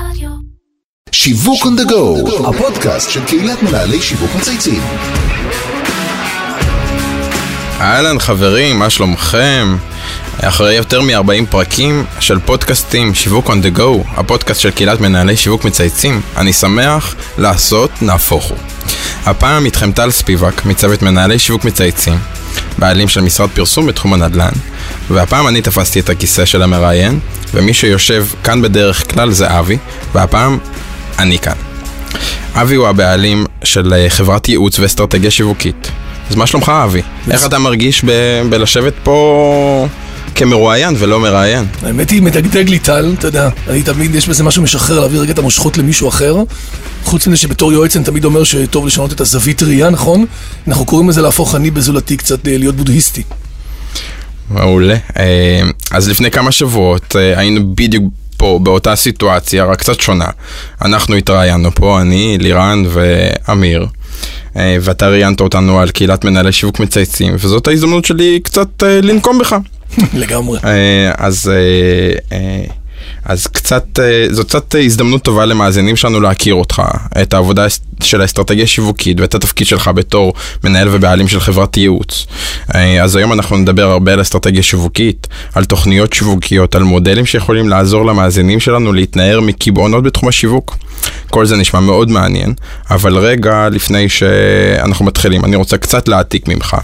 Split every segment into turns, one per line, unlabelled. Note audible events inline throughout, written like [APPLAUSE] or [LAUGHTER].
רדיו.
שיווק on the go, הפודקאסט של קהילת מנהלי שיווק מצייצים.
אהלן חברים, מה שלומכם? אחרי יותר מ-40 פרקים של פודקאסטים שיווק on the go, הפודקאסט של קהילת מנהלי שיווק מצייצים, אני שמח לעשות נהפוך הוא. הפעם איתכם טל ספיבק מצוות מנהלי שיווק מצייצים, בעלים של משרד פרסום בתחום הנדל"ן, והפעם אני תפסתי את הכיסא של המראיין, ומי שיושב כאן בדרך כלל זה אבי, והפעם אני כאן. אבי הוא הבעלים של אה, חברת ייעוץ ואסטרטגיה שיווקית. אז מה שלומך אבי? איך אתה מרגיש ב- בלשבת פה כמרואיין ולא מראיין?
האמת היא, מדגדג לי טל, אתה יודע, אני תמיד, יש בזה משהו משחרר להעביר רגע את המושכות למישהו אחר. חוץ מזה שבתור יועץ אני תמיד אומר שטוב לשנות את הזווית ראייה, נכון? אנחנו קוראים לזה להפוך אני בזולתי קצת אה, להיות בודהיסטי.
מעולה. אה, אז לפני כמה שבועות אה, היינו בדיוק פה באותה סיטואציה, רק קצת שונה. אנחנו התראיינו פה, אני, לירן ואמיר. ואתה ראיינת אותנו על קהילת מנהלי שיווק מצייצים, וזאת ההזדמנות שלי קצת לנקום בך. [LAUGHS]
לגמרי.
אה, אז, אה, אה, אז קצת, זו קצת הזדמנות טובה למאזינים שלנו להכיר אותך, את העבודה של האסטרטגיה השיווקית ואת התפקיד שלך בתור מנהל ובעלים של חברת ייעוץ. אז היום אנחנו נדבר הרבה על אסטרטגיה שיווקית, על תוכניות שיווקיות, על מודלים שיכולים לעזור למאזינים שלנו להתנער מקיבעונות בתחום השיווק. כל זה נשמע מאוד מעניין, אבל רגע לפני שאנחנו מתחילים, אני רוצה קצת להעתיק ממך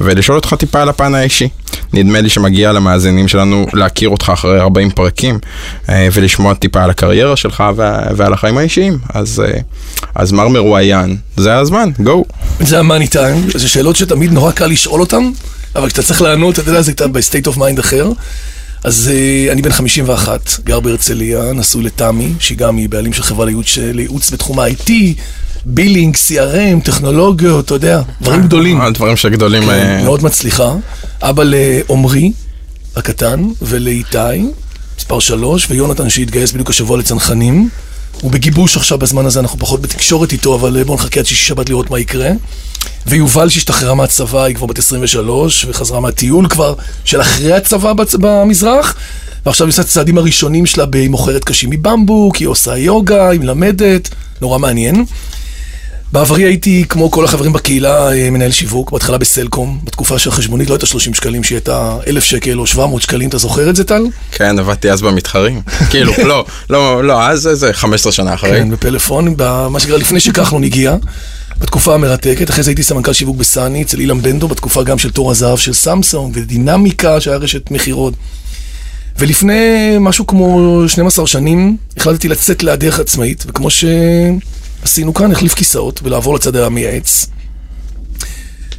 ולשאול אותך טיפה על הפן האישי. נדמה לי שמגיע למאזינים שלנו להכיר אותך אחרי 40 פרקים אה, ולשמוע טיפה על הקריירה שלך ועל החיים האישיים. אז, אה, אז מר מרואיין, זה הזמן, go.
זה ה money time, זה שאלות שתמיד נורא קל לשאול אותן, אבל כשאתה צריך לענות, אתה יודע, זה קצת ב state of mind אחר. אז אה, אני בן 51, גר בהרצליה, נשוי לתמי, שהיא גם היא בעלים של חברה לייעוץ, לייעוץ בתחום ה-IT, billing, CRM, טכנולוגיות, אתה יודע, דברים גדולים.
אה, דברים שגדולים...
כן,
אה,
מאוד מצליחה. אבא לעומרי הקטן ולאיתי, מספר שלוש, ויונתן שהתגייס בדיוק השבוע לצנחנים. הוא בגיבוש עכשיו בזמן הזה, אנחנו פחות בתקשורת איתו, אבל אה, בואו נחכה עד שישי שבת לראות מה יקרה. ויובל שהשתחררה מהצבא, היא כבר בת 23, וחזרה מהטיול כבר של אחרי הצבא בצ... במזרח. ועכשיו היא עושה את הצעדים הראשונים שלה היא מוכרת קשים מבמבוק, היא עושה יוגה, היא מלמדת, נורא מעניין. בעברי הייתי, כמו כל החברים בקהילה, אה, מנהל שיווק, בהתחלה בסלקום, בתקופה שהחשבונית לא הייתה 30 שקלים, שהיא הייתה 1,000 שקל או 700 שקלים, אתה זוכר את זה, טל?
כן, עבדתי אז במתחרים. כאילו, לא, לא, לא, אז זה 15 שנה אחרי.
כן, בפלאפון, במה שקרה לפני שכחלון הגיע, בתקופה המרתקת, אחרי זה הייתי סמנכ"ל שיווק בסאני, אצל אילן בנדו, בתקופה גם של תור הזהב של סמסונג, ודינמיקה, שהיה רשת מכירות. ולפני משהו כמו 12 שנים, החלטתי לצאת לדרך עצמאית, וכמו שעשינו כאן, החליף כיסאות ולעבור לצד המייעץ,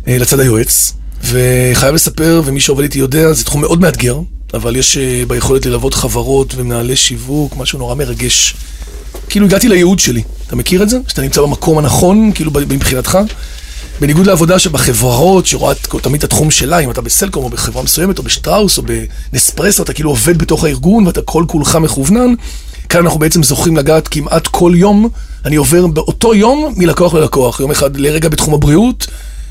אה, לצד היועץ. וחייב לספר, ומי שעובד איתי יודע, זה תחום מאוד מאתגר, אבל יש אה, ביכולת ללוות חברות ומנהלי שיווק, משהו נורא מרגש. כאילו הגעתי לייעוד שלי, אתה מכיר את זה? שאתה נמצא במקום הנכון, כאילו מבחינתך? בניגוד לעבודה שבחברות, שרואה תמיד את התחום שלה, אם אתה בסלקום או בחברה מסוימת, או בשטראוס, או בנספרסו, אתה כאילו עובד בתוך הארגון ואתה כל כולך מכוונן. כאן אנחנו בעצם זוכים לגעת כמעט כל יום, אני עובר באותו יום מלקוח ללקוח. יום אחד לרגע בתחום הבריאות,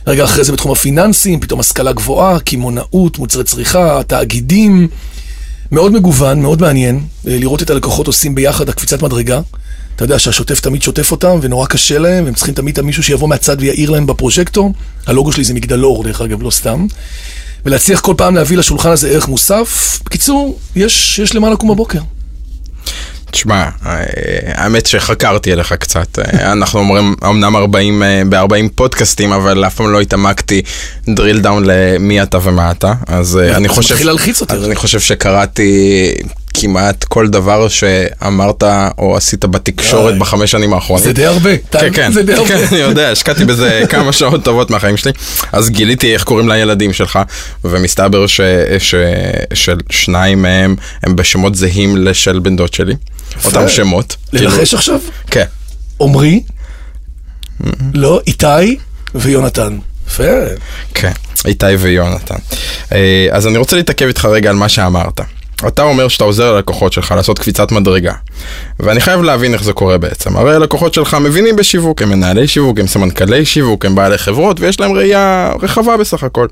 רגע אחרי זה בתחום הפיננסים, פתאום השכלה גבוהה, קמעונאות, מוצרי צריכה, תאגידים. מאוד מגוון, מאוד מעניין, אה, לראות את הלקוחות עושים ביחד הקפיצת מדרגה. אתה יודע שהשוטף תמיד שוטף אותם, ונורא קשה להם, והם צריכים תמיד את מישהו שיבוא מהצד ויעיר להם בפרוז'קטור. הלוגו שלי זה מגדלור, דרך אגב, לא סתם. ולהצליח כל פעם להביא לשולחן הזה ערך מוסף. בקיצור, יש, יש למה לקום בבוקר.
תשמע, האמת שחקרתי עליך קצת. אנחנו אומרים אמנם 40, אה, ב-40 פודקאסטים, אבל אף פעם לא התעמקתי drill down למי אתה ומה אתה. אז אה, אני חושב...
מתחיל להלחיץ אותי.
אז אני חושב שקראתי כמעט כל דבר שאמרת או עשית בתקשורת. בחמש שנים האחרונות.
זה די הרבה.
כן, כן,
זה די
כן,
הרבה. [LAUGHS]
אני יודע, השקעתי בזה [LAUGHS] כמה שעות טובות מהחיים שלי. אז גיליתי איך קוראים לילדים שלך, ומסתבר ששניים מהם הם בשמות זהים לשל בן דוד שלי. אותם שמות.
לנחש
כאילו-
עכשיו?
כן.
עמרי, לא, איתי ויונתן. יפה.
כן, איתי ויונתן. אה, אז אני רוצה להתעכב איתך רגע על מה שאמרת. אתה אומר שאתה עוזר ללקוחות שלך לעשות קפיצת מדרגה. ואני חייב להבין איך זה קורה בעצם. הרי הלקוחות שלך מבינים בשיווק, הם מנהלי שיווק, הם סמנכ"לי שיווק, הם בעלי חברות, ויש להם ראייה רחבה בסך הכל.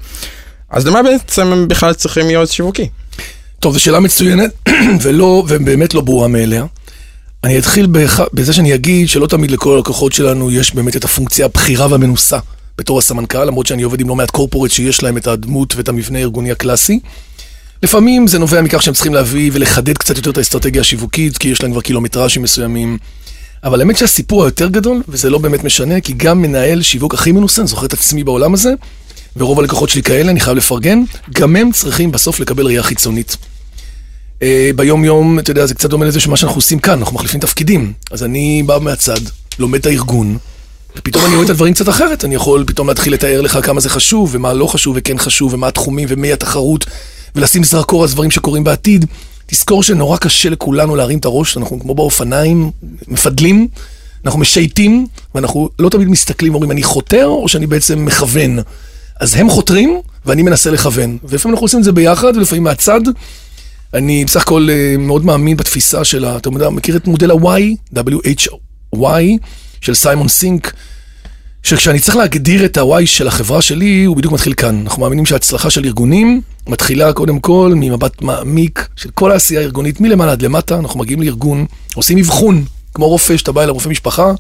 אז למה בעצם הם בכלל צריכים יועץ שיווקי?
טוב, זו שאלה מצוינת, [CLEARS THROAT] ולא, ובאמת לא ברורה מאליה. אני אתחיל בח... בזה שאני אגיד שלא תמיד לכל הלקוחות שלנו יש באמת את הפונקציה הבכירה והמנוסה בתור הסמנכ"ל, למרות שאני עובד עם לא מעט קורפורט שיש להם את הדמות ואת המבנה הארגוני הקלאסי. לפעמים זה נובע מכך שהם צריכים להביא ולחדד קצת יותר את האסטרטגיה השיווקית, כי יש להם כבר קילומטראז'ים מסוימים. אבל האמת שהסיפור היותר גדול, וזה לא באמת משנה, כי גם מנהל שיווק הכי מנוסה, אני זוכר את עצמי בעולם הזה, ורוב הלקוחות שלי כאלה, אני חייב לפרגן, גם הם צריכים בסוף לקבל ראייה חיצונית. אה, ביום יום, אתה יודע, זה קצת דומה לזה שמה שאנחנו עושים כאן, אנחנו מחליפים תפקידים. אז אני בא מהצד, לומד את הארגון, ופתאום אני רואה את הדברים קצת אחרת, אני יכול פתאום להתחיל לתאר לך כמה זה חשוב, ומה לא חשוב וכן חשוב, ומה התחומים ומי התחרות, ולשים זרקור על דברים שקורים בעתיד. תזכור שנורא קשה לכולנו להרים את הראש, אנחנו כמו באופניים, מפדלים, אנחנו משייטים, ואנחנו לא תמיד מסתכלים, אומרים, אני חותר או שאני בעצם מכוון. אז הם חותרים, ואני מנסה לכוון. ולפעמים אנחנו עושים את זה ביחד, ולפעמים מהצד. אני בסך הכל אה, מאוד מאמין בתפיסה של, ה- אתה יודע, מכיר את מודל ה-Y, W-H-Y, של סיימון סינק, שכשאני צריך להגדיר את ה-Y של החברה שלי, הוא בדיוק מתחיל כאן. אנחנו מאמינים שההצלחה של ארגונים מתחילה קודם כל ממבט מעמיק של כל העשייה הארגונית, מלמעלה עד למטה, אנחנו מגיעים לארגון, עושים אבחון, כמו רופא, שאתה בא אל הרופא משפחה,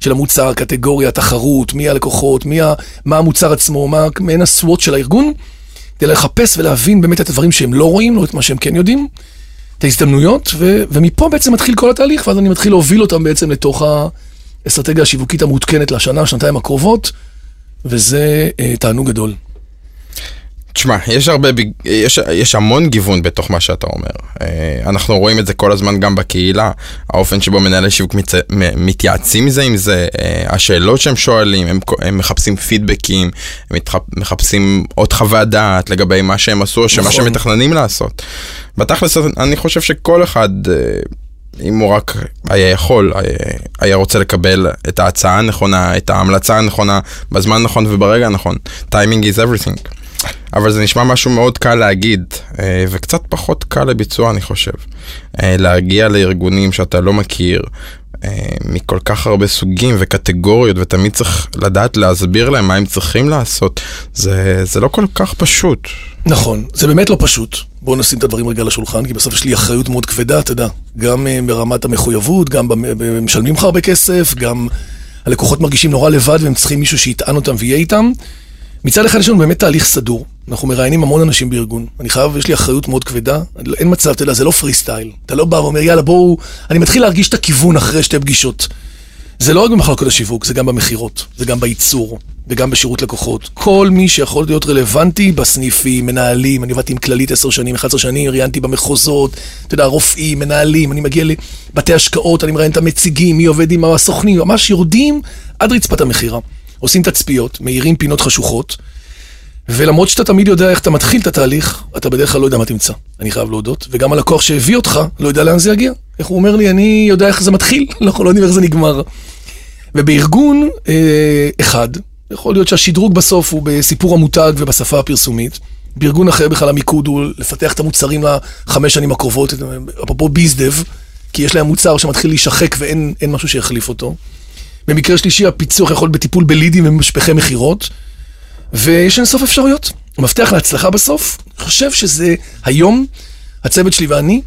של המוצר, קטגוריה, תחרות, מי הלקוחות, מי ה... מה המוצר עצמו, מה מעין הסוואט של הארגון, כדי לחפש ולהבין באמת את הדברים שהם לא רואים, לא את מה שהם כן יודעים, את ההזדמנויות, ו... ומפה בעצם מתחיל כל התהליך, ואז אני מתחיל להוביל אותם בעצם לתוך האסטרטגיה השיווקית המעודכנת לשנה, שנתיים הקרובות, וזה אה, תענוג גדול.
תשמע, יש הרבה, יש, יש המון גיוון בתוך מה שאתה אומר. אה, אנחנו רואים את זה כל הזמן גם בקהילה, האופן שבו מנהלי שיווק מצ... מתייעצים זה עם זה, אה, השאלות שהם שואלים, הם, הם מחפשים פידבקים, הם מתח... מחפשים עוד חוות דעת לגבי מה שהם עשו, או שמה
נכון.
שהם מתכננים לעשות. בתכלס, אני חושב שכל אחד... אה, אם הוא רק היה יכול, היה, היה רוצה לקבל את ההצעה הנכונה, את ההמלצה הנכונה, בזמן הנכון וברגע הנכון. טיימינג is everything. אבל זה נשמע משהו מאוד קל להגיד, אה, וקצת פחות קל לביצוע אני חושב. אה, להגיע לארגונים שאתה לא מכיר, אה, מכל כך הרבה סוגים וקטגוריות, ותמיד צריך לדעת להסביר להם מה הם צריכים לעשות. זה, זה לא כל כך פשוט.
נכון, זה באמת לא פשוט. בואו נשים את הדברים רגע על השולחן, כי בסוף יש לי אחריות מאוד כבדה, אתה יודע. גם אה, ברמת המחויבות, גם משלמים לך הרבה כסף, גם הלקוחות מרגישים נורא לבד והם צריכים מישהו שיטען אותם ויהיה איתם. מצד אחד יש לנו באמת תהליך סדור. אנחנו מראיינים המון אנשים בארגון. אני חייב, יש לי אחריות מאוד כבדה. אין מצב, אתה יודע, זה לא פרי סטייל. אתה לא בא ואומר, יאללה, בואו... אני מתחיל להרגיש את הכיוון אחרי שתי פגישות. זה לא רק במחלקות השיווק, זה גם במכירות, זה גם בייצור, וגם בשירות לקוחות. כל מי שיכול להיות רלוונטי בסניפים, מנהלים, אני עבדתי עם כללית 10 שנים, 11 שנים, ראיינתי במחוזות, אתה יודע, רופאים, מנהלים, אני מגיע לבתי השקעות, אני מראיין את המציגים, מי עובד עם הסוכנים, ממש יורדים עד רצפת המכירה. עושים תצפיות, מאירים פינות חשוכות, ולמרות שאתה תמיד יודע איך אתה מתחיל את התהליך, אתה בדרך כלל לא יודע מה תמצא. אני חייב להודות. וגם הלקוח שהביא אותך לא יודע לאן זה יגיע. איך הוא אומר לי, אני יודע איך זה מתחיל, [LAUGHS] אנחנו לא יודעים איך זה נגמר. ובארגון אה, אחד, יכול להיות שהשדרוג בסוף הוא בסיפור המותג ובשפה הפרסומית. בארגון אחר בכלל המיקוד הוא לפתח את המוצרים לחמש שנים הקרובות, אפרופו ביזדב, כי יש להם מוצר שמתחיל להישחק ואין אין משהו שיחליף אותו. במקרה שלישי, הפיצוח יכול להיות בטיפול בלידים ומשפחי מכירות. ויש אינסוף אפשרויות. המפתח להצלחה בסוף, אני חושב שזה היום, הצוות שלי ואני,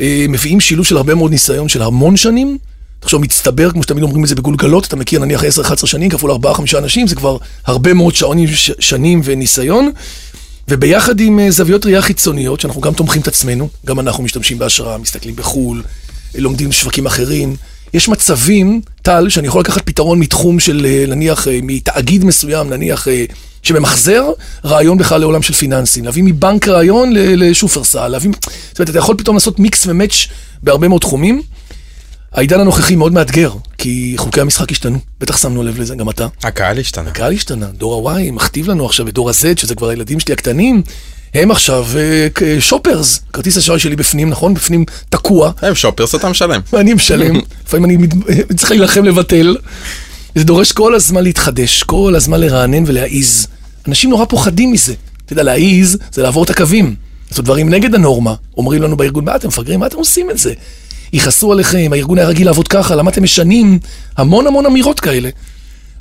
אה, מביאים שילוב של הרבה מאוד ניסיון של המון שנים. תחשוב, מצטבר, כמו שתמיד אומרים את זה בגולגלות, אתה מכיר נניח 10-11 שנים, כפול 4-5 אנשים, זה כבר הרבה מאוד שעונים, ש- שנים וניסיון. וביחד עם אה, זוויות ראייה חיצוניות, שאנחנו גם תומכים את עצמנו, גם אנחנו משתמשים בהשראה, מסתכלים בחו"ל, לומדים שווקים אחרים. יש מצבים, טל, שאני יכול לקחת פתרון מתחום של אה, נניח, אה, מתאגיד מסוים, נניח, אה, שממחזר רעיון בכלל לעולם של פיננסים. להביא מבנק רעיון לשופרסל, להביא... זאת אומרת, אתה יכול פתאום לעשות מיקס ומאץ' בהרבה מאוד תחומים. העידן הנוכחי מאוד מאתגר, כי חוקי המשחק השתנו, בטח שמנו לב לזה, גם אתה.
הקהל השתנה.
הקהל השתנה, דור ה-Y מכתיב לנו עכשיו את דור ה-Z, שזה כבר הילדים שלי הקטנים, הם עכשיו אה, שופרס, כרטיס אשראי שלי בפנים, נכון? בפנים תקוע,
הם שופרס אתה משלם.
ואני משלם, לפעמים אני [LAUGHS] צריך להילחם לבטל. זה דורש כל הזמן להתחדש, כל הזמן לרענן ולהעיז. אנשים נורא פוחדים מזה. אתה יודע, להעיז זה לעבור את הקווים. לעשות דברים נגד הנורמה. אומרים לנו בארגון, מה אתם מפגרים? מה אתם עושים את זה? יכעסו עליכם, הארגון היה רגיל לעבוד ככה, למה אתם משנים? המון המון אמירות כאלה.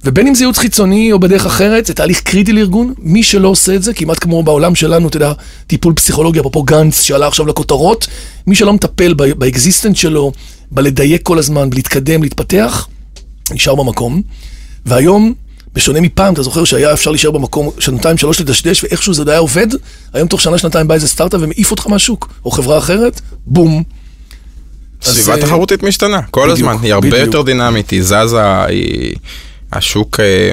ובין אם זה ייעוץ חיצוני או בדרך אחרת, זה תהליך קריטי לארגון. מי שלא עושה את זה, כמעט כמו בעולם שלנו, אתה יודע, טיפול פסיכולוגי, אפרופו גנץ שעלה עכשיו לכותרות, מי שלא מטפל ב existent שלו, בלדייק כל הזמן, בלהתקדם, להתפתח, נשאר במקום. והיום, בשונה מפעם, אתה זוכר שהיה אפשר להישאר במקום שנתיים, שלוש לדשדש, ואיכשהו זה עוד היה עובד, היום תוך שנה, שנתיים בא איזה סטארט-אפ ומעיף אותך מהשוק, או חברה אחרת, בום.
סביבה
אה,
תחרותית משתנה, כל
בדיוק,
הזמן, היא הרבה
בדיוק.
יותר דינמית, היא זזה, היא... השוק אה,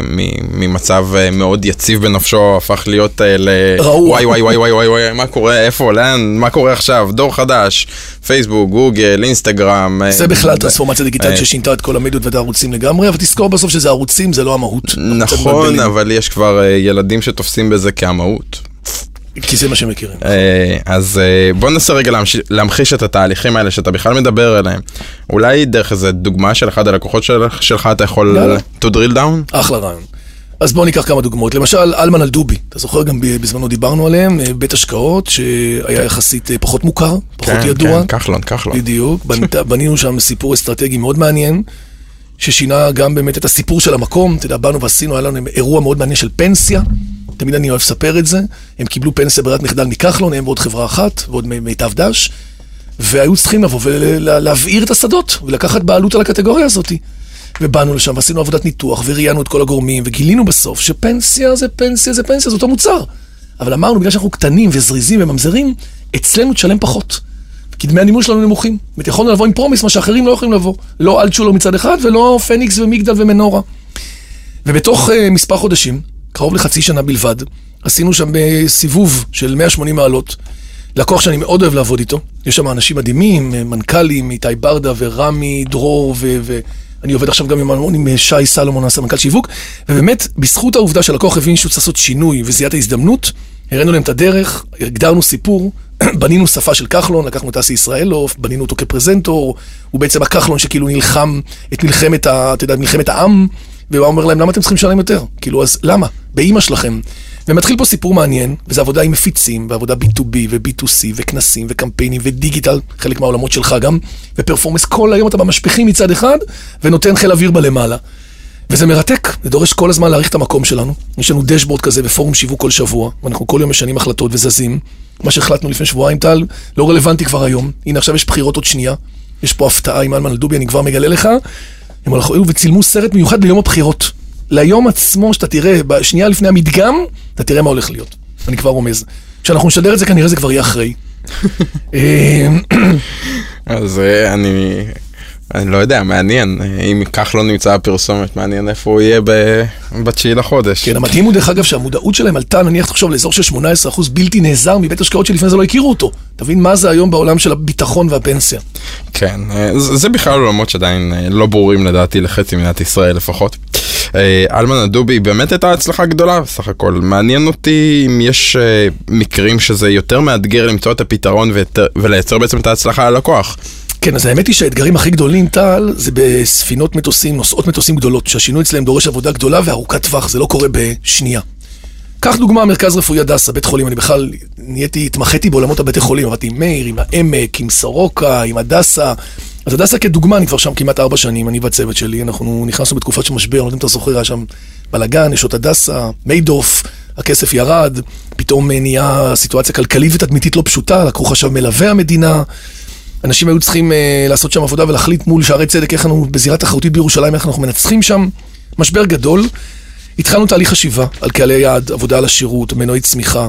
ממצב אה, מאוד יציב בנפשו הפך להיות אה, ל...
רעוע.
וואי וואי וואי וואי וואי וואי, מה קורה, איפה, לאן, מה קורה עכשיו, דור חדש, פייסבוק, גוגל, אינסטגרם.
זה בכלל טרנספורמציה דיגיטלית ששינתה את כל המדיות ואת הערוצים לגמרי, אבל תזכור בסוף שזה ערוצים, זה לא המהות.
נכון, אבל יש כבר ילדים שתופסים בזה כמהות.
כי זה מה שהם מכירים.
אה, אז אה, בוא ננסה רגע להמחיש את התהליכים האלה שאתה בכלל מדבר עליהם. אולי דרך איזה דוגמה של אחד הלקוחות של- שלך אתה יכול to drill down?
אחלה רעיון. אז בואו ניקח כמה דוגמאות. למשל, אלמן אלדובי, אתה זוכר גם בזמנו דיברנו עליהם, אה, בית השקעות שהיה יחסית אה, פחות מוכר, פחות
כן,
ידוע.
כן, כחלון, כחלון.
בדיוק, [LAUGHS] בנינו שם סיפור אסטרטגי מאוד מעניין, ששינה גם באמת את הסיפור של המקום. אתה יודע, באנו ועשינו, היה לנו אירוע מאוד מעניין של פנסיה. תמיד אני אוהב לספר את זה. הם קיבלו פנסיה ברירת מחדל מכחלון, הם ועוד חברה אחת, ועוד מיטב דש, והיו צריכים לבוא ולהבעיר את השדות, ולקחת בעלות על הקטגוריה הזאת. ובאנו לשם ועשינו עבודת ניתוח, וראיינו את כל הגורמים, וגילינו בסוף שפנסיה זה פנסיה זה פנסיה, זה אותו מוצר. אבל אמרנו, בגלל שאנחנו קטנים וזריזים וממזרים, אצלנו תשלם פחות. כי דמי הניהול שלנו נמוכים. זאת אומרת, יכולנו לבוא עם promise, מה שאחרים לא יכולים לבוא. לא אלטשולר מצד אחד, ולא פניקס ומגדל ומנורה. ובתוך אה, מספר חודשים, קרוב לחצי שנה בלבד, עשינו שם אה, סיבוב של 180 מעלות. לקוח שאני מאוד אוהב לעבוד איתו. יש שם אנשים מדהימים, אה, מנכ"לים, איתי ברדה ורמי דרור, ואני עובד עכשיו גם עם, עם אה, שי סלומון, הסמנכ"ל שיווק, ובאמת, בזכות העובדה שהלקוח הבין שהוא צריך לעשות שינוי וזיהה את ההזדמנות, הראינו להם את הדרך, הגדרנו סיפור, [CLEARS THROAT] בנינו שפה של כחלון, לקחנו את אסי ישראלוב, בנינו אותו כפרזנטור, הוא בעצם הכחלון שכאילו נלחם את מלחמת, ה, אתה יודע, מלחמת העם, והוא אומר להם, למה אתם צריכים לשלם יותר? כאילו, אז למה? באימא שלכם. ומתחיל פה סיפור מעניין, וזה עבודה עם מפיצים, ועבודה B2B ו-B2C, וכנסים, וקמפיינים, ודיגיטל, חלק מהעולמות שלך גם, ופרפורמנס, כל היום אתה במשפכים מצד אחד, ונותן חיל אוויר בלמעלה. וזה מרתק, זה דורש כל הזמן להעריך את המקום שלנו. יש לנו דשבורד כזה בפורום שיווק כל שבוע, ואנחנו כל יום משנים החלטות וזזים. מה שהחלטנו לפני שבועיים, טל, לא רלוונטי כבר היום. הנה, עכשיו יש בחירות עוד שנייה. יש פה הפתעה עם אלמן אלדובי, אני כבר מגלה לך. הם הלכו וצילמו סרט מיוחד ביום הבחירות. ליום עצמו, שאתה תראה, בשנייה לפני המדגם, אתה תראה מה הולך להיות. אני כבר רומז. כשאנחנו נשדר את זה, כנראה זה כבר יהיה אחרי. [LAUGHS] אה, [CLEARS THROAT]
אז אה, אני... אני לא יודע, מעניין, אם כחלון נמצא בפרסומת, מעניין איפה הוא יהיה ב- בתשיעי לחודש.
כן, המדהים הוא דרך אגב שהמודעות שלהם עלתה, נניח תחשוב לאזור של 18% בלתי נעזר מבית השקעות שלפני זה לא הכירו אותו. תבין מה זה היום בעולם של הביטחון והפנסיה.
כן, אה, זה זה בכלל עולמות שעדיין אה, לא ברורים לדעתי לחצי מדינת ישראל לפחות. אה, אלמן הדובי באמת הייתה הצלחה גדולה בסך הכל. מעניין אותי אם יש מקרים שזה יותר מאתגר למצוא את הפתרון ולייצר בעצם את ההצלחה ללקוח.
כן, אז האמת היא שהאתגרים הכי גדולים, טל, זה בספינות מטוסים, נוסעות מטוסים גדולות, שהשינוי אצלם דורש עבודה גדולה וארוכת טווח, זה לא קורה בשנייה. קח דוגמה, מרכז רפואי הדסה, בית חולים, אני בכלל נהייתי, התמחיתי בעולמות הבתי חולים, עבדתי עם מאיר, עם העמק, עם סורוקה, עם הדסה. אז הדסה כדוגמה, אני כבר שם כמעט ארבע שנים, אני והצוות שלי, אנחנו נכנסנו בתקופת של משבר, אני לא יודע אם אתה זוכר, היה שם בלאגן, נשות הדסה, מיידוף, הכסף ירד, פתאום נהיה סיטואציה כלכלית ותדמיתית לא פשוטה, לקחו חשב מלווה המדינה. אנשים היו צריכים uh, לעשות שם עבודה ולהחליט מול שערי צדק איך אנחנו בזירה תחרותית בירושלים, איך אנחנו מנצחים שם. משבר גדול. התחלנו תהליך חשיבה על קהלי יעד, עבודה על השירות, מנועי צמיחה.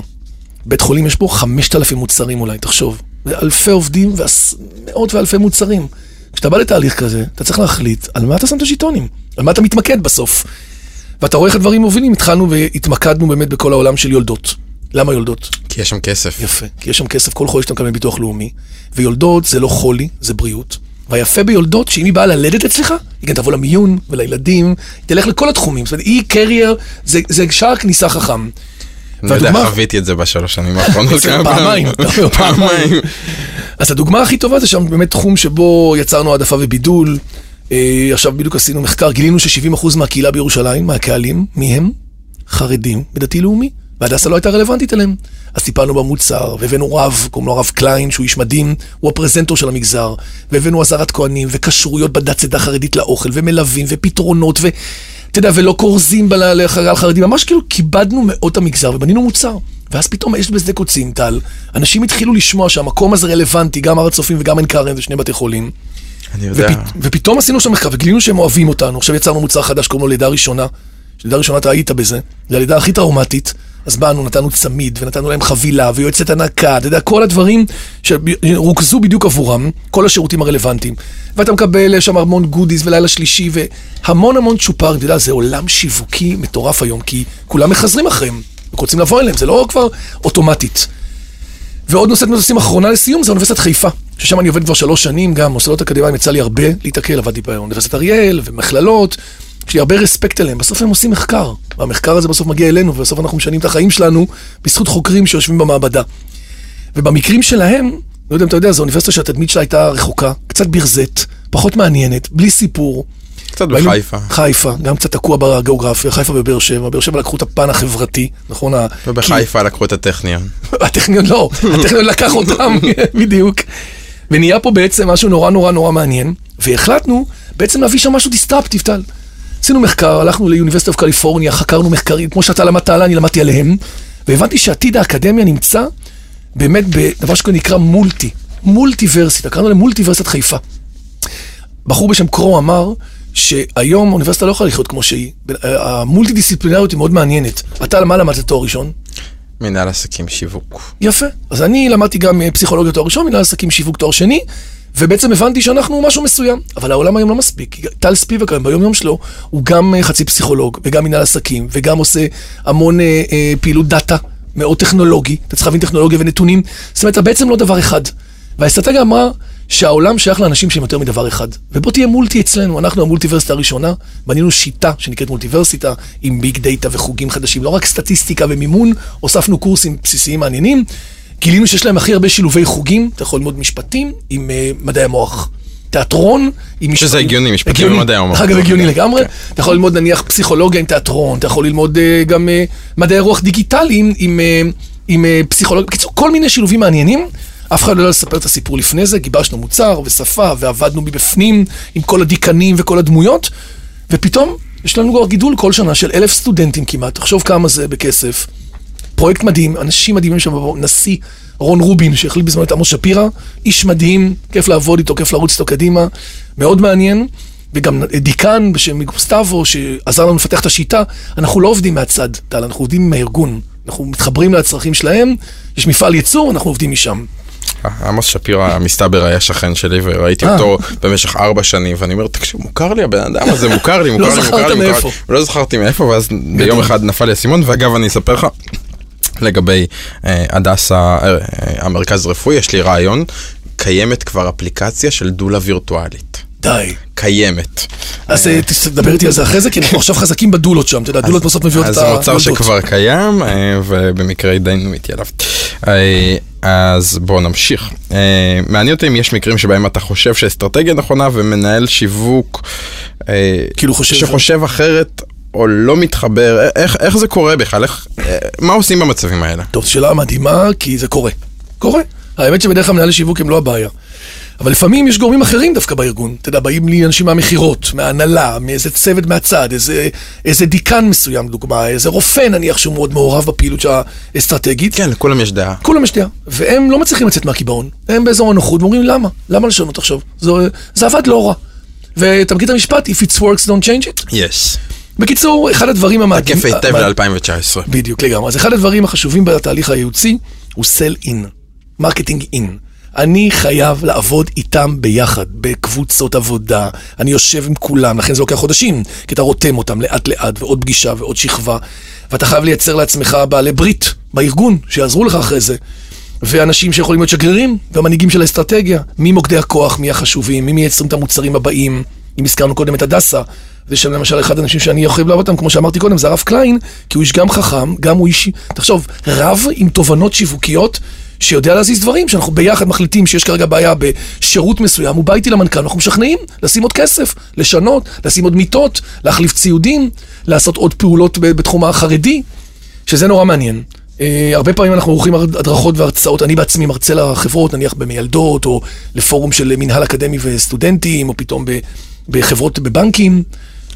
בית חולים יש פה 5,000 מוצרים אולי, תחשוב. זה אלפי עובדים ומאות ואלפי מוצרים. כשאתה בא לתהליך כזה, אתה צריך להחליט על מה אתה שם את הז'יטונים, על מה אתה מתמקד בסוף. ואתה רואה איך הדברים מובילים, התחלנו והתמקדנו באמת בכל העולם של יולדות. למה יולדות?
כי יש שם כסף.
יפה, כי יש שם כסף, כל חודש אתה מקבל ביטוח לאומי, ויולדות זה לא חולי, זה בריאות. והיפה ביולדות, שאם היא באה ללדת אצלך, היא גם תבוא למיון ולילדים, היא תלך לכל התחומים. זאת אומרת, היא קרייר, זה, זה שער כניסה חכם.
אני יודע,
והדוגמה-
חוויתי את זה בשלוש שנים האחרונות. [LAUGHS]
פעמיים.
פעמיים.
אז הדוגמה הכי טובה זה שם באמת תחום שבו יצרנו העדפה ובידול. אה, עכשיו בדיוק עשינו מחקר, גילינו ש-70% מהקהילה בירושלים, מהקהלים, מי הם? חרדים ודתי-לאומי. והדסה לא הייתה רלוונטית אליהם. אז טיפלנו במוצר, והבאנו רב, קוראים לו הרב קליין, שהוא איש מדהים, הוא הפרזנטור של המגזר, והבאנו עזרת כהנים, וכשרויות בדת צדה חרדית לאוכל, ומלווים, ופתרונות, ו... אתה יודע, ולא כורזים לחייל חרדי, ממש כאילו כיבדנו מאוד את המגזר ובנינו מוצר. ואז פתאום יש בשדה קוצים, טל, אנשים התחילו לשמוע שהמקום הזה רלוונטי, גם הר הצופים וגם עין כרם, זה שני בתי חולים.
אני יודע.
ופ... ופתאום עשינו שם מחקר וגילינו שהם אוהבים אותנו. עכשיו יצרנו מוצר חדש, קוראים לו לידה ראשונה. לידה ראשונה אתה היית בזה. זו הלידה הכי טראומטית. אז באנו, נתנו צמיד, ונתנו להם חבילה, ויועצת הנקה, אתה יודע, כל הדברים שרוכזו בדיוק עבורם, כל השירותים הרלוונטיים. ואתה מקבל שם המון גודיס ולילה שלישי, והמון המון צ'ופר, אתה יודע, זה עולם שיווקי מטורף היום, כי כולם מחזרים אחריהם, ורוצים לבוא אליהם, זה לא כבר אוטומטית. ועוד נושאת מטוסים אחרונה לסיום זה אוניברסיטת חיפה, ששם אני עובד כבר שלוש שנים, גם מוסדות אקדמיים יצא לי הרבה להתקל, עבדתי באוניברסיטת אריאל ומכללות, יש לי הרבה רספקט אליהם, בסוף הם עושים מחקר, והמחקר הזה בסוף מגיע אלינו, ובסוף אנחנו משנים את החיים שלנו בזכות חוקרים שיושבים במעבדה. ובמקרים שלהם, לא יודע אם אתה יודע, זו אוניברסיטה שהתדמית שלה הייתה רחוקה, קצת ברזט, פחות מעניינת, בלי סיפור.
קצת
והיינו-
בחיפה.
חיפה, גם קצת תקוע בגיאוגרפיה, חיפה ובאר שבע, באר שבע לקחו את הפן החברתי, נכון?
ובחיפה לקחו את הטכניון. [LAUGHS]
הטכניון לא, הטכניון לקח אותם, [LAUGHS] בדיוק. ונהיה פה בעצם משהו נורא נורא נורא מעניין, והחלטנו בעצם להביא שם משהו דיסטרפטיב, טל. עשינו מחקר, הלכנו לאוניברסיטת קליפורניה, חקרנו מחקרים, כמו שאתה למדת עליי, אני למדתי עליהם, והבנתי שעתיד האקדמיה נמצא באמת בדבר שנקרא מולטי, מולטיברסיטה, קראנו להם מולטיברסיטת חיפה. בחור בשם קרו אמר שהיום האוניברסיטה לא יכולה לחיות כמו שהיא. המולטי דיסציפלינריות היא מאוד מעניינת. אתה מה למדת תואר ראשון?
מנהל עסקים שיווק.
יפה. אז אני למדתי גם אה, פסיכולוגיה תואר ראשון, מנהל עסקים שיווק תואר שני, ובעצם הבנתי שאנחנו משהו מסוים. אבל העולם היום לא מספיק. טל ספיבק היום ביום יום שלו, הוא גם אה, חצי פסיכולוג, וגם מנהל עסקים, וגם עושה המון אה, אה, פעילות דאטה, מאוד טכנולוגי. אתה צריך להבין טכנולוגיה ונתונים. זאת אומרת, אתה בעצם לא דבר אחד. והאסטרטגיה אמרה שהעולם שייך לאנשים שהם יותר מדבר אחד. ובוא תהיה מולטי אצלנו, אנחנו המולטיברסיטה הראשונה, בנינו שיטה שנקראת מולטיברסיטה, עם ביג דאטה וחוגים חדשים, לא רק סטטיסטיקה ומימון, הוספנו קורסים בסיסיים מעניינים, גילינו שיש להם הכי הרבה שילובי חוגים, אתה יכול ללמוד משפטים עם uh, מדעי המוח. תיאטרון עם
שזה
משפטים.
הגיוני, משפטים ומדעי המוח.
דרך אגב, הגיוני
כן.
לגמרי.
כן.
אתה יכול ללמוד נניח פסיכולוגיה עם תיאטרון, אתה יכול ללמוד uh, גם uh, מדעי רוח דיגיטליים עם, uh, עם uh, פסיכולוגיה. בקיצור, כל מיני שילובים מעניינים. אף אחד לא יודע לספר את הסיפור לפני זה, גיבשנו מוצר ושפה ועבדנו מבפנים עם כל הדיקנים וכל הדמויות, ופתאום יש לנו כבר גידול כל שנה של אלף סטודנטים כמעט, תחשוב כמה זה בכסף. פרויקט מדהים, אנשים מדהימים שם, נשיא רון רובין, שהחליט בזמן את עמוס שפירא, איש מדהים, כיף לעבוד איתו, כיף לרוץ איתו קדימה, מאוד מעניין. וגם דיקן בשם גוסטבו, שעזר לנו לפתח את השיטה, אנחנו לא עובדים מהצד, טל, אנחנו עובדים עם הארגון. אנחנו מתחברים לצרכים שלהם, יש מפעל ייצור, אנחנו עובדים משם.
עמוס שפירא, מסתבר, היה שכן שלי, וראיתי
אה.
אותו במשך ארבע שנים, ואני אומר, תקשיב, מוכר לי הבן אדם הזה, מוכר לי, [LAUGHS] מוכר לי,
זכרת
מוכר לי, מוכר. לי. ולא זכרתי מאיפה, ואז ביום אחד נפל לי האסימון, ואגב, אני אספר לך. לגבי אה, הדסה, אה, אה, המרכז הרפואי, יש לי רעיון, קיימת כבר אפליקציה של דולה וירטואלית.
די.
קיימת.
אז תדבר איתי על זה אחרי זה, כי אנחנו עכשיו חזקים בדולות שם, אתה יודע, דולות בסוף מביאות את
אז זה מוצר. שכבר קיים, ובמקרה התדיינו איתי עליו. אז בואו נמשיך. מעניין אותי אם יש מקרים שבהם אתה חושב שאסטרטגיה נכונה ומנהל שיווק
כאילו חושב-
שחושב אחרת או לא מתחבר, אה, איך, איך זה קורה בכלל? איך, אה, מה עושים במצבים האלה?
טוב, שאלה מדהימה, כי זה קורה. קורה. האמת שבדרך כלל מנהלי שיווק הם לא הבעיה. אבל לפעמים יש גורמים אחרים דווקא בארגון. אתה יודע, באים לי אנשים מהמכירות, מההנהלה, מאיזה צוות מהצד, איזה, איזה דיקן מסוים, דוגמה, איזה רופא נניח שהוא מאוד מעורב בפעילות האסטרטגית.
כן, לכולם יש דעה.
כולם יש דעה, והם לא מצליחים לצאת מהקיבעון. הם באזור הנוחות ואומרים למה? למה לשנות עכשיו? זה, זה עבד לא רע. ואתה מכיר את המשפט, If it works, don't change it?
יש.
בקיצור, אחד הדברים המעטים...
תקף היטב ל-2019.
בדיוק, לגמרי. אז אחד הדברים החשובים בתהליך הייעוצי הוא sell in, marketing in. אני חייב לעבוד איתם ביחד, בקבוצות עבודה. אני יושב עם כולם, לכן זה לוקח חודשים, כי אתה רותם אותם לאט לאט, ועוד פגישה ועוד שכבה, ואתה חייב לייצר לעצמך בעלי ברית בארגון, שיעזרו לך אחרי זה. ואנשים שיכולים להיות שגרירים, והמנהיגים של האסטרטגיה, מי מוקדי הכוח, מי החשובים, מי מייצרים את המוצרים הבאים. אם הזכרנו קודם את הדסה, זה שם למשל אחד האנשים שאני יכול לעבוד אותם, כמו שאמרתי קודם, זה הרב קליין, כי הוא איש גם חכם, גם הוא איש, תחשוב, רב עם תובנות שיווקיות, שיודע להזיז דברים, שאנחנו ביחד מחליטים שיש כרגע בעיה בשירות מסוים, הוא בא איתי למנכ"ל, אנחנו משכנעים לשים עוד כסף, לשנות, לשים עוד מיטות, להחליף ציודים, לעשות עוד פעולות בתחום החרדי, שזה נורא מעניין. Uh, הרבה פעמים אנחנו עורכים הדרכות והרצאות, אני בעצמי מרצה לחברות, נניח במיילדות, או לפורום של מנהל אקדמי וסטודנטים, או פתאום בחברות בבנקים.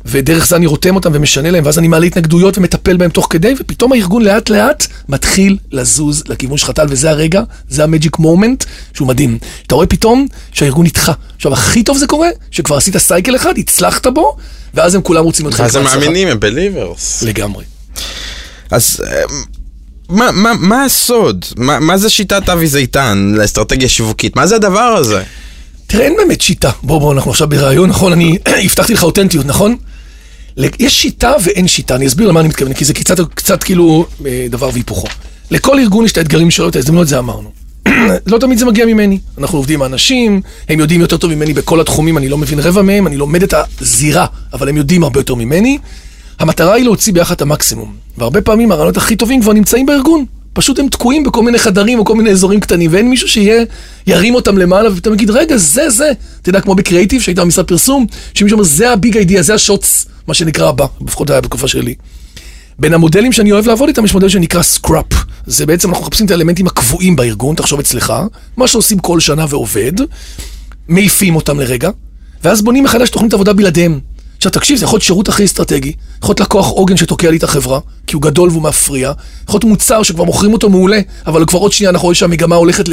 ודרך זה אני רותם אותם ומשנה להם, ואז אני מעלה התנגדויות ומטפל בהם תוך כדי, ופתאום הארגון לאט לאט מתחיל לזוז לכיוון שלך טל, וזה הרגע, זה המג'יק מומנט, שהוא מדהים. אתה רואה פתאום שהארגון איתך. עכשיו, הכי טוב זה קורה, שכבר עשית סייקל אחד, הצלחת בו, ואז הם כולם רוצים חלק
אז הם. מאמינים, הם בליברס.
לגמרי.
אז אה, מה, מה, מה הסוד? מה, מה זה שיטת אבי זיתן לאסטרטגיה שיווקית? מה זה הדבר הזה?
תראה, אין באמת שיטה. בוא, בוא, אנחנו עכשיו בריאיון, נכון? אני [CLEARS THROAT] הבטחתי לך אותנטיות, נכון? יש שיטה ואין שיטה, אני אסביר למה אני מתכוון, כי זה קצת, קצת כאילו אה, דבר והיפוכו. לכל ארגון יש את האתגרים שלו, את ההזדמנות, זה אמרנו. [CLEARS THROAT] לא תמיד זה מגיע ממני. אנחנו עובדים עם אנשים, הם יודעים יותר טוב ממני בכל התחומים, אני לא מבין רבע מהם, אני לומד את הזירה, אבל הם יודעים הרבה יותר ממני. המטרה היא להוציא ביחד את המקסימום. והרבה פעמים הרעיונות הכי טובים כבר נמצאים בארגון. פשוט הם תקועים בכל מיני חדרים או כל מיני אזורים קטנים, ואין מישהו שיהיה, ירים אותם למעלה ופתאום יגיד, רגע, זה, זה. אתה יודע, כמו בקריאיטיב, שהיית במשרד פרסום, שמישהו אומר, זה הביג אידיע, זה השוטס, מה שנקרא הבא, לפחות היה בתקופה שלי. בין המודלים שאני אוהב לעבוד איתם, יש מודל שנקרא scrap. זה בעצם, אנחנו מחפשים את האלמנטים הקבועים בארגון, תחשוב אצלך, מה שעושים כל שנה ועובד, מעיפים אותם לרגע, ואז בונים מחדש תוכנית עבודה בלעדיהם. עכשיו תקשיב, זה יכול להיות שירות הכי אסטרטגי, יכול להיות לקוח עוגן שתוקע לי את החברה, כי הוא גדול והוא מפריע, יכול להיות מוצר שכבר מוכרים אותו מעולה, אבל כבר עוד שנייה אנחנו רואים שהמגמה הולכת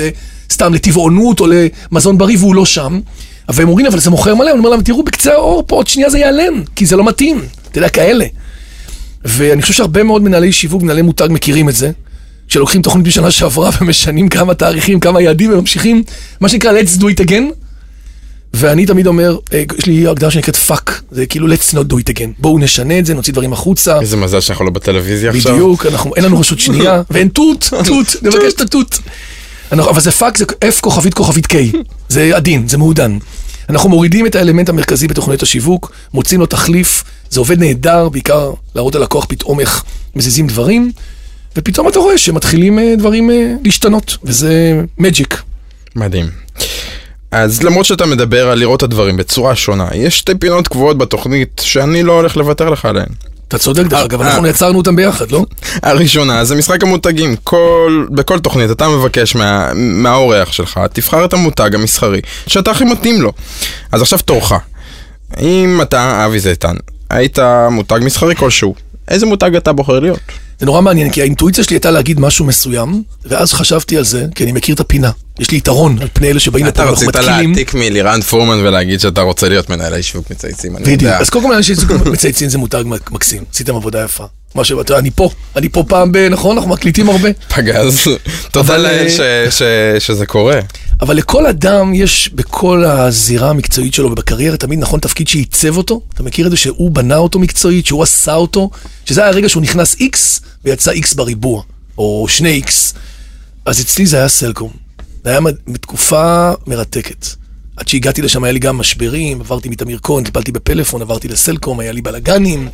סתם לטבעונות או למזון בריא והוא לא שם. והם אומרים, אבל זה מוכר מלא, אני אומר להם, תראו בקצה האור פה, עוד שנייה זה ייעלם, כי זה לא מתאים, אתה יודע, כאלה. ואני חושב שהרבה מאוד מנהלי שיווק, מנהלי מותג מכירים את זה, שלוקחים תוכנית בשנה שעברה [LAUGHS] ומשנים כמה תאריכים, כמה יעדים וממשיכים, מה שנקרא let's do it again. ואני תמיד אומר, אה, יש לי הגדרה שנקראת fuck, זה כאילו let's not do it again. בואו נשנה את זה, נוציא דברים החוצה.
איזה מזל שאנחנו לא בטלוויזיה עכשיו.
בדיוק, אין לנו רשות שנייה, [LAUGHS] ואין טוט, טוט, נבקש את הטוט. אנחנו- אבל זה fuck, זה F כוכבית כוכבית K, זה עדין, זה מעודן. אנחנו מורידים את האלמנט המרכזי בתוכניות השיווק, מוצאים לו תחליף, זה עובד נהדר, בעיקר להראות ללקוח פתאום איך מזיזים דברים, ופתאום אתה רואה שמתחילים אה, דברים אה, להשתנות, וזה מג'יק.
מדהים. אז למרות שאתה מדבר על לראות את הדברים בצורה שונה, יש שתי פינות קבועות בתוכנית שאני לא הולך לוותר לך עליהן.
אתה צודק דרך אגב. אנחנו יצרנו אותם ביחד, לא?
הראשונה זה משחק המותגים, כל, בכל תוכנית אתה מבקש מה, מהאורח שלך, תבחר את המותג המסחרי שאתה הכי מתאים לו. אז עכשיו תורך. אם אתה אבי זיתן, היית מותג מסחרי כלשהו, איזה מותג אתה בוחר להיות?
זה נורא מעניין, כי האינטואיציה שלי הייתה להגיד משהו מסוים, ואז חשבתי על זה, כי אני מכיר את הפינה. יש לי יתרון על פני אלה שבאים לפה,
אתה
אנחנו
רצית
מתקילים.
להעתיק מלירן פורמן ולהגיד שאתה רוצה להיות מנהלי שיווק מצייצים, אני. יודע.
אז קודם כל אנשים [LAUGHS] מצייצים זה מותג מקסים, עשיתם עבודה יפה. מה ש... אתה אני פה, אני פה פעם ב... נכון? אנחנו מקליטים הרבה.
פגז, תודה לאל
אה,
שזה קורה.
אבל לכל אדם יש בכל הזירה המקצועית שלו ובקריירה תמיד נכון תפקיד שעיצב אותו. אתה מכיר את זה שהוא בנה אותו מקצועית, שהוא עשה אותו, שזה היה הרגע שהוא נכנס X ויצא X בריבוע, או שני X. אז אצלי זה היה סלקום. זה היה תקופה מרתקת. עד שהגעתי לשם היה לי גם משברים, עברתי מתמיר כהן, טיפלתי בפלאפון, עברתי לסלקום, היה לי בלאגנים.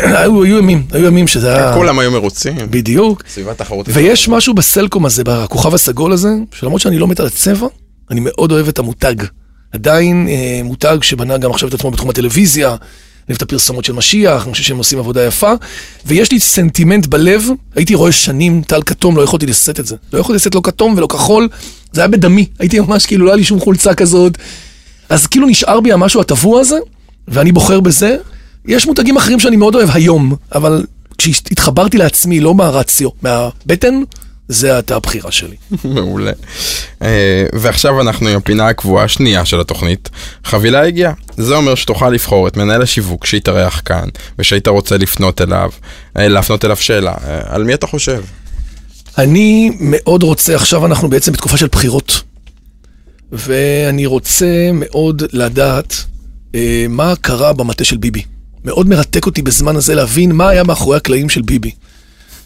היו ימים, היו ימים שזה היה...
כולם היו מרוצים.
בדיוק.
סביבה תחרותית.
ויש משהו בסלקום הזה, בכוכב הסגול הזה, שלמרות שאני לא מת על הצבע, אני מאוד אוהב את המותג. עדיין אה, מותג שבנה גם עכשיו את עצמו בתחום הטלוויזיה, אני אוהב את הפרסומות של משיח, אני חושב שהם עושים עבודה יפה, ויש לי סנטימנט בלב, הייתי רואה שנים טל כתום, לא יכולתי לשאת את זה. לא יכולתי לשאת לא כתום ולא כחול, זה היה בדמי, הייתי ממש כאילו, לא היה לי שום חולצה כזאת. אז כאילו נשאר בי המשהו הטבוע הזה, ואני בוחר בזה. יש מותגים אחרים שאני מאוד אוהב היום, אבל כשהתחברתי לעצמי, לא מהרציו, מהבטן, זה הייתה הבחירה שלי. [LAUGHS]
מעולה. אה, ועכשיו אנחנו עם הפינה הקבועה השנייה של התוכנית. חבילה הגיעה. זה אומר שתוכל לבחור את מנהל השיווק שהתארח כאן, ושהיית רוצה לפנות אליו, אה, להפנות אליו שאלה. אה, על מי אתה חושב?
אני מאוד רוצה, עכשיו אנחנו בעצם בתקופה של בחירות, ואני רוצה מאוד לדעת אה, מה קרה במטה של ביבי. מאוד מרתק אותי בזמן הזה להבין מה היה מאחורי הקלעים של ביבי.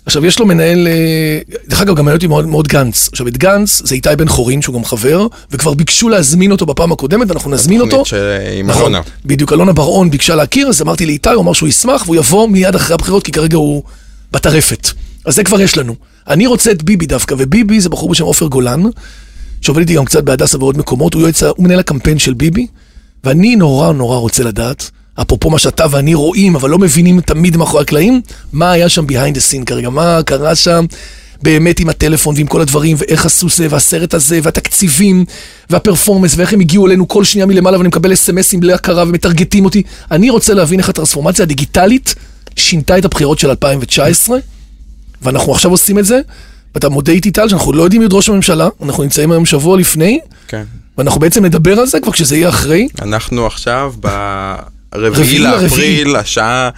עכשיו, יש לו מנהל, אה, דרך אגב, גם מעניין אותי מאוד, מאוד גנץ. עכשיו, את גנץ זה איתי בן חורין, שהוא גם חבר, וכבר ביקשו להזמין אותו בפעם הקודמת, ואנחנו נזמין אותו.
תוכנית ש- עם
נכון,
אלונה.
בדיוק, אלונה בר-און ביקשה להכיר, אז אמרתי לאיתי, הוא אמר שהוא ישמח, והוא יבוא מיד אחרי הבחירות, כי כרגע הוא בטרפת. אז זה כבר יש לנו. אני רוצה את ביבי דווקא, וביבי זה בחור בשם עופר גולן, שעובד איתי גם קצת בהדסה ועוד מקומות, הוא, יועץ, הוא מנהל הקמפיין של ביבי, ואני נורא נורא רוצה לדעת, אפרופו מה שאתה ואני רואים, אבל לא מבינים תמיד מאחורי הקלעים, מה היה שם behind the scene כרגע, מה קרה שם. באמת עם הטלפון ועם כל הדברים, ואיך עשו זה, והסרט הזה, והתקציבים, והפרפורמנס, ואיך הם הגיעו אלינו כל שנייה מלמעלה, ואני מקבל אס.אם.אסים בלי הכרה ומטרגטים אותי. אני רוצה להבין איך הטרנספורמציה הדיגיטלית שינתה את הבחירות של 2019, ואנחנו עכשיו עושים את זה. ואתה מודה איתי טל שאנחנו לא יודעים את ראש הממשלה, אנחנו נמצאים היום שבוע לפני,
כן.
ואנחנו בעצם נדבר על זה כבר כשזה יהיה אחרי.
אנחנו עכשיו ברביעי
רביעי
לאפריל, השעה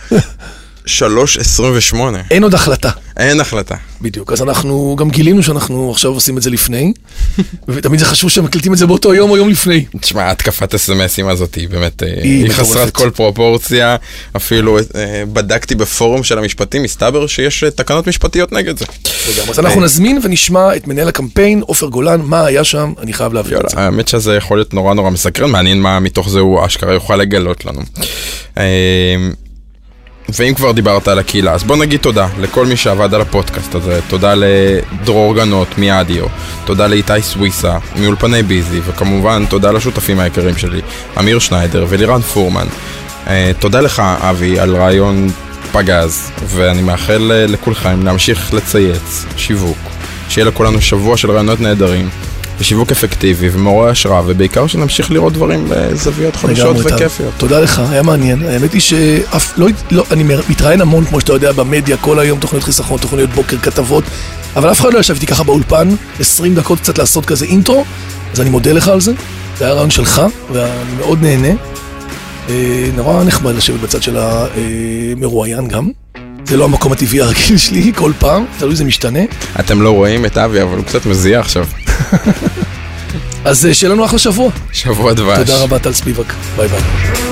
3.28.
אין עוד החלטה.
אין החלטה.
בדיוק, אז אנחנו גם גילינו שאנחנו עכשיו עושים את זה לפני, [LAUGHS] ותמיד זה חשוב שמקליטים את זה באותו יום או יום לפני.
תשמע, התקפת אס.אם.אסים הזאת היא באמת, אה,
היא
היא חסרת
מטורפת.
כל פרופורציה. אפילו אה, בדקתי בפורום של המשפטים, מסתבר שיש אה, תקנות משפטיות נגד זה.
אז אנחנו נזמין ונשמע את מנהל הקמפיין, עופר גולן, מה היה שם, אני חייב להבין את זה.
האמת שזה יכול להיות נורא נורא מסקרן, מעניין מה מתוך זה הוא אשכרה יוכל לגלות לנו. ואם כבר דיברת על הקהילה, אז בוא נגיד תודה לכל מי שעבד על הפודקאסט הזה, תודה לדרור גנות מאדיו, תודה לאיתי סוויסה מאולפני ביזי, וכמובן תודה לשותפים היקרים שלי, אמיר שניידר ולירן פורמן. אה, תודה לך אבי על רעיון פגז, ואני מאחל אה, לכולכם להמשיך לצייץ, שיווק, שיהיה לכולנו שבוע של רעיונות נהדרים. ושיווק אפקטיבי ומעורר השראה, ובעיקר שנמשיך לראות דברים בזוויות חדשות. וכיפיות.
תודה לך, היה מעניין. האמת היא שאף, לא, לא, אני מתראיין המון, כמו שאתה יודע, במדיה, כל היום תוכניות חיסכון, תוכניות בוקר, כתבות, אבל אף אחד לא ישב איתי ככה באולפן, 20 דקות קצת לעשות כזה אינטרו, אז אני מודה לך על זה. זה היה רעיון שלך, ואני מאוד נהנה. אה, נורא נחמד לשבת בצד של המרואיין גם. זה לא המקום הטבעי הרגיל שלי כל פעם, תלוי זה משתנה.
אתם לא רואים את אבי, אבל הוא קצת מזיע עכשיו.
אז אה, שיהיה לנו אחלה שבוע.
שבוע דבש.
תודה רבה, טל ספיבק. ביי ביי.